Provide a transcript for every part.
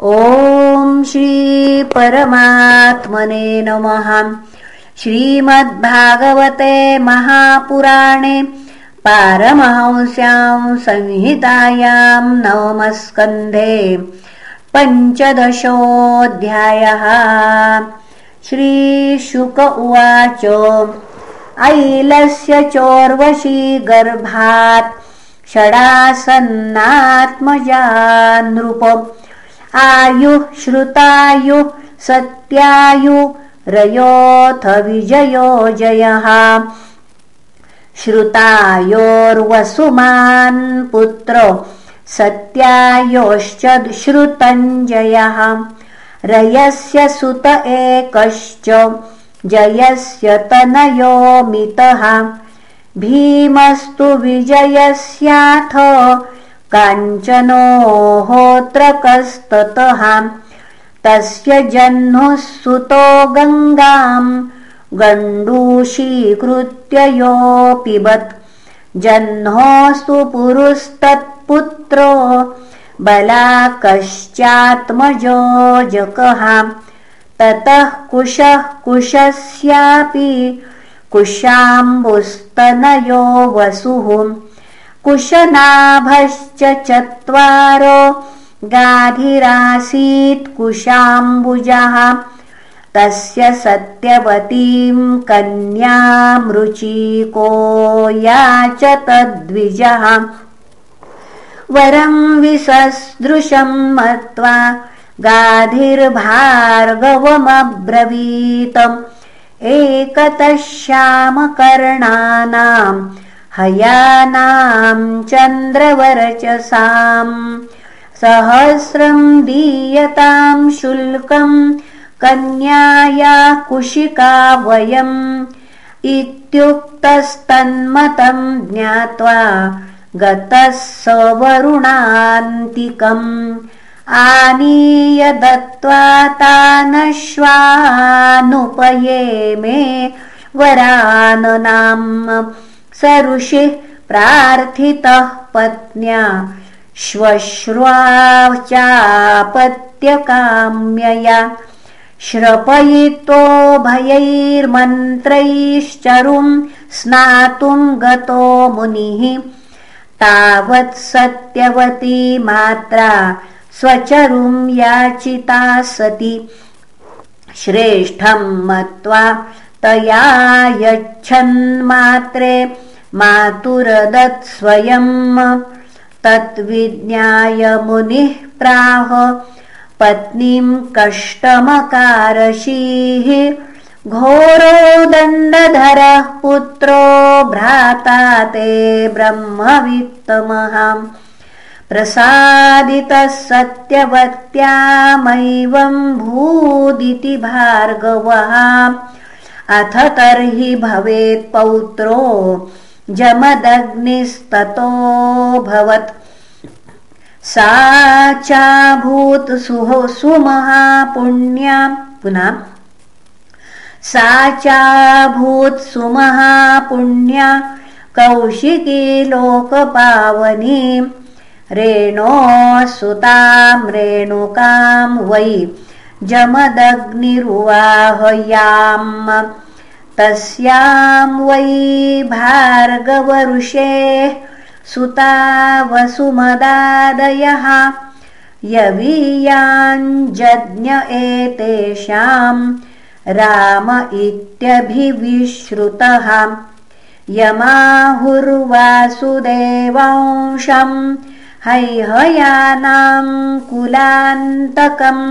ॐ श्रीपरमात्मने नमः। श्रीमद्भागवते महापुराणे पारमहंस्यां संहितायां नवमस्कन्धे पञ्चदशोऽध्यायः। श्रीशुक उवाच ऐलस्य चोर्वशी गर्भात् षडासन्नात्मजानृप आयुः श्रुतायुः सत्यायु रयोऽथ विजयो जयः। श्रुतायोर्वसुमान् पुत्रो सत्यायोश्च श्रुतञ्जयः। रयस्य सुत एकश्च जयस्य तनयो मितः। भीमस्तु विजयस्याथ काञ्चनोहोऽत्र कस्ततः तस्य जह्नुः सुतो गङ्गाम् गण्डूषीकृत्य योऽपिबत् जह्नोऽस्तु पुरुस्तत्पुत्रो बलाकश्चात्मजोजकः ततः कुशः कुशस्यापि कुशाम्बुस्तनयो वसुः कुशनाभश्च चत्वारो गाधिरासीत् कुशाम्बुजः। तस्य सत्यवतीम् कन्यामृचीको याच तद्विजः। वरम् विसदृशम् मत्वा गाधिर्भार्गवमब्रवीतम्। एकतः श्यामकर्णानाम् हयानाम् चन्द्रवरचसाम् सहस्रम् दीयताम् शुल्कम् कन्याया कुशिका वयम् इत्युक्तस्तन्मतम् ज्ञात्वा गतः स वरुणान्तिकम् आनीय दत्त्वा तानश्वानुपये मे वराननाम् स ऋषिः प्रार्थितः पत्न्या। श्वश्र्वाचापत्यकाम्यया। श्रपयितोभयैर्मन्त्रैश्चरुम् स्नातुम् गतो मुनिः। तावत् सत्यवती मात्रा स्वचरुम् याचिता सति। श्रेष्ठम् मत्वा तया यच्छन्मात्रे मातुरदत् स्वयम् तद्विज्ञाय मुनिः प्राह पत्नीम् कष्टमकारशीः घोरो दण्डधरः पुत्रो भ्राता ते ब्रह्मवित्तमः प्रसादितः सत्यवत्यामैवम् भूदिति भार्गवः अथ तर्हि भवेत् पौत्रो जमदग्निस्ततोऽभवत्। सा चाभूत् सुमहापुण्या पुनः सा चाभूत् सुमहापुण्या कौशिकी लोकपावनी रेणोऽसुताम् रेणुकाम् वै जमदग्निरुवाहयाम् तस्याम् वै भार्गवऋषेः सुता वसुमदादयः यवीयाञ्जज्ञ एतेषाम् राम इत्यभिविश्रुतः यमाहुर्वासुदेवांशम् हैहयानाम् कुलान्तकम्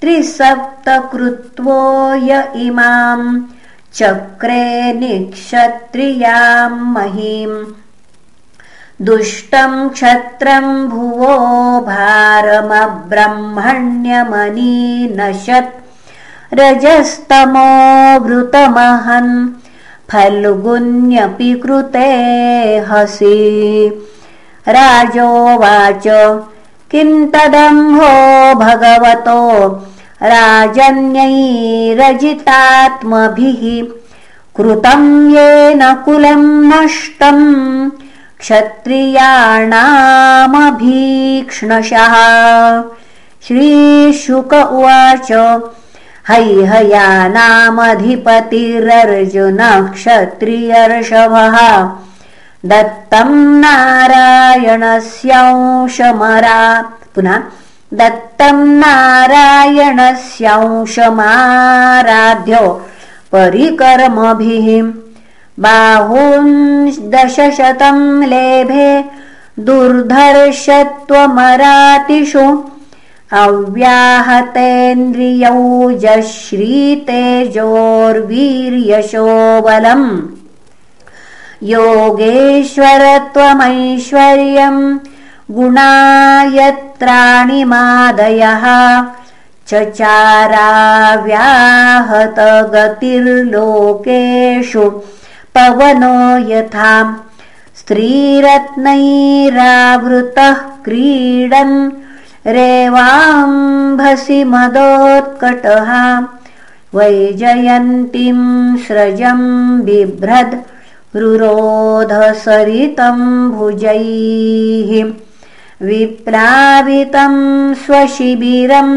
त्रिसप्तकृत्वो य इमाम् चक्रे निक्षत्रियाम् महीम्। दुष्टम् क्षत्रम् भुवो भारमब्रह्मण्यमनीनशत् रजस्तमो वृतमहन् फल्गुन्यपि कृते हसि। राजोवाच किम् तदम्भो भगवतो राजन्यैरजितात्मभिः कृतम् येन कुलम् नष्टम् क्षत्रियाणामभीक्ष्णशः। श्रीशुक उवाच क्षत्रियर्षभः। दत्तं नारायणस्यांशमरा पुनः दत्तं नारायणस्यांशमाराध्य परिकर्मभिः। बाहुन्दशशतं लेभे दुर्धर्षत्वमरातिषु अव्याहतेन्द्रियौजश्रीतेजोर्वीर्यशो बलम् योगेश्वरत्वमैश्वर्यम् गुणायत्राणिमादयः चचाराव्याहतगतिर्लोकेषु पवनो यथा। स्त्रीरत्नैरावृतः क्रीडन्। रेवाम्भसि मदोत्कटः। वैजयन्तीं स्रजं बिभ्रद्। रुरोधसरितं भुजैः विप्लावितं स्वशिबिरं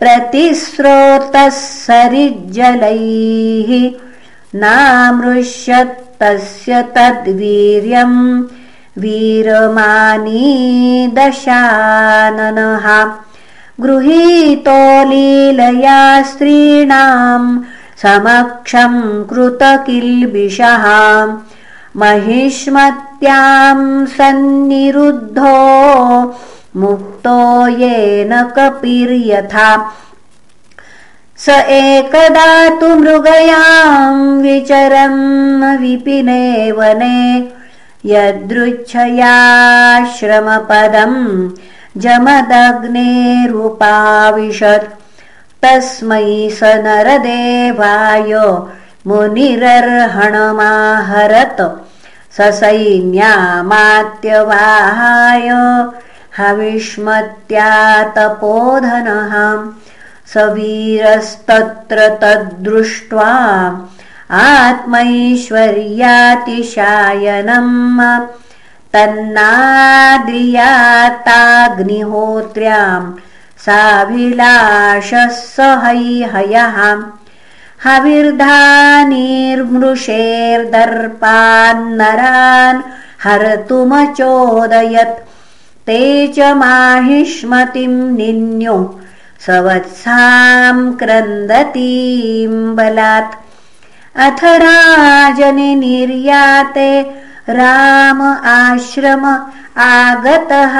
प्रतिस्रोतः सरिज्जलैः नामृष्यत्तस्य तद्वीर्यं वीरमानी दशाननः गृहीतो लीलया स्त्रीणां समक्षं कृतकिल्बिषः महिष्मत्यां सन्निरुद्धो मुक्तो येन कपिर्यथा। स एकदा तु मृगयां विचरन् विपिने वने यदृच्छयाश्रमपदम् जमदग्नेरुपाविशत्। तस्मै स नरदेवाय मुनिरर्हणमाहरत स सैन्यामात्यवाहाय हविष्मत्यातपोधनः स वीरस्तत्र तद्दृष्ट्वा आत्मैश्वर्यातिशायनम् तन्नाद्रियाताग्निहोत्र्याम् साभिलाषः स हैहयः हविर्धानिर्मृषेर्दर्पान्नरान् हर्तुमचोदयत्। ते च माहिष्मतिं निन्यो सवत्सां क्रन्दतीं बलात्। अथ राजनि निर्याते राम आश्रम आगतः।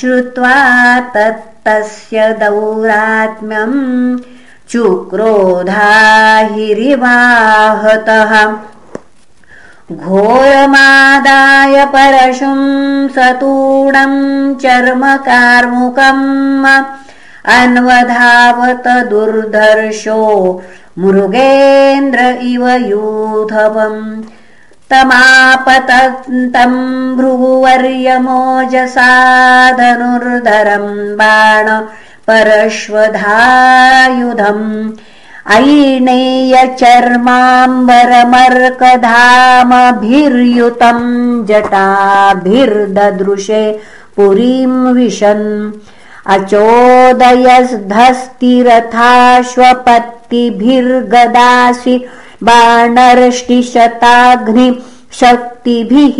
श्रुत्वा तत्तस्य दौरात्म्यम् चुक्रोधाहिरिवाहतः। घोरमादाय परशुं सतूणं चर्मकार्मुकम्। अन्वधावत दुर्धर्षो मृगेन्द्र इव यूथवम् तमापतन्तम् भृगुवर्यमोजसाधनुर्धरम् बाण परश्वधायुधम्। ऐणेयचर्माम्बरमर्कधामभिर्युतम् जटाभिर्ददृशे पुरीम् विशन्। अचोदयस्धस्तिरथाश्वपत्तिभिर्गदासि बाणर्ष्टिशताग्निशक्तिभिः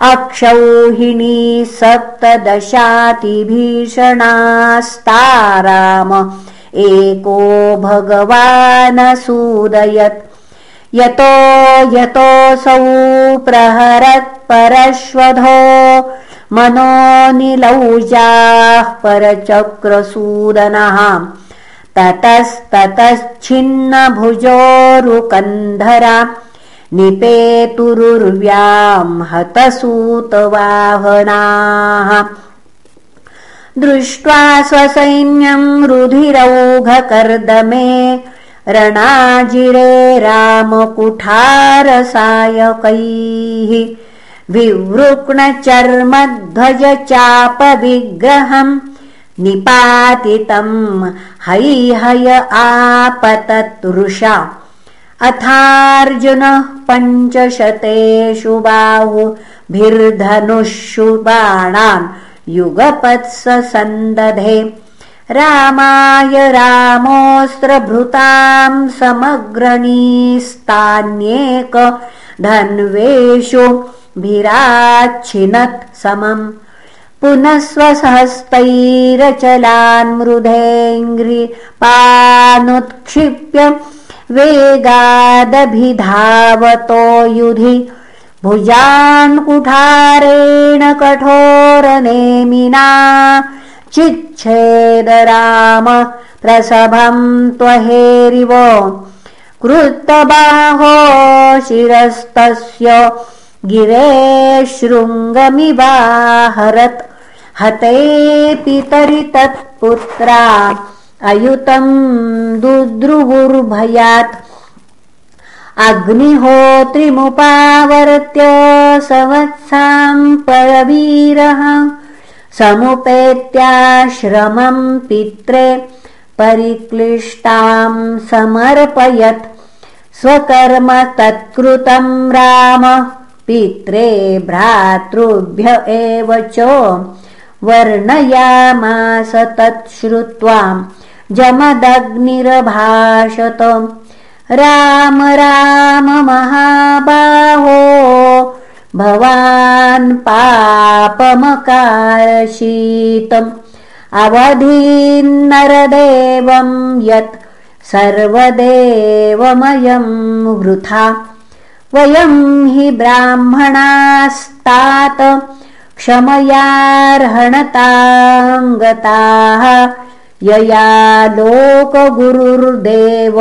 अक्षौहिणी सप्तदशातिभीषणास्ताराम। एको भगवानसूदयत् यतो यतोऽसौ प्रहरत्परश्वधो मनोनिलौजाः परचक्रसूदनः। ततस्ततश्छिन्नभुजोरुकन्धरा निपेतुरुर्व्यां हतसूतवाहनाः। दृष्ट्वा स्वसैन्यं रुधिरौघकर्दमे रणाजिरे रामकुठारसायकैः। विवृक्णचर्मध्वजचापविग्रहम् निपातितं हैहय आपततृषा अथार्जुनः पञ्चशतेषु बाहुभिर्धनुषु बाणान् युगपत्स सन्दधे रामाय रामोऽस्त्रभृतां समग्रणीस्तान्येक धन्वेषु भिराच्छिनत् समम्। पुनः स्वसहस्तैरचलान्मृधेऽङ्घ्रिपानुत्क्षिप्य वेगादभिधावतो युधि। भुजान् कुठारेण कठोरनेमिना। चिच्छेद राम प्रसभं त्वहेरिव। कृतबाहो शिरस्तस्य गिरे शृङ्गमिवाहरत्। हतेऽपि तरि तत्पुत्रा अयुतं दुद्रुवुर्भयात् अग्निहोत्रिमुपावर्त्य सवत्सां परवीरः। समुपेत्याश्रमं पित्रे परिक्लिष्टां समर्पयत्। स्वकर्म तत्कृतं राम। पित्रे भ्रातृभ्य एव च। वर्णयामास तच्छ्रुत्वा जमदग्निरभाषत राम राम महाबाहो भवान् पापमकाशीतम् अवधीन्नरदेवं यत् सर्वदेवमयं वृथा। वयं हि ब्राह्मणास्तात् क्षमयार्हणताङ्गताः यया लोकगुरुर्देव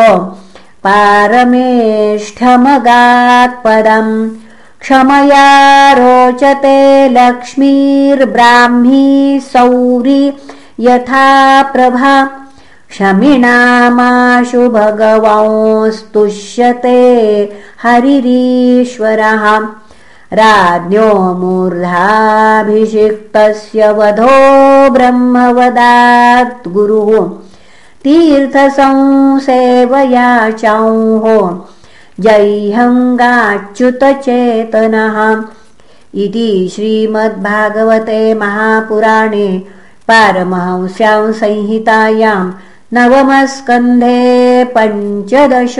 पारमेष्ठमगात्पदम्। क्षमया रोचते लक्ष्मीर्ब्राह्मी सौरी यथा प्रभा। क्षमिणामाशु भगवंस्तुष्यते हरिरीश्वरः राज्ञो मूर्धाभिषिक्तस्य वधो ब्रह्मवदात् गुरुः तीर्थसंसेवया चौः जैहङ्गाच्युतचेतनः इति श्रीमद्भागवते महापुराणे पारमहंस्यां संहितायां नवमस्कन्धे पञ्चदशोऽध्यायः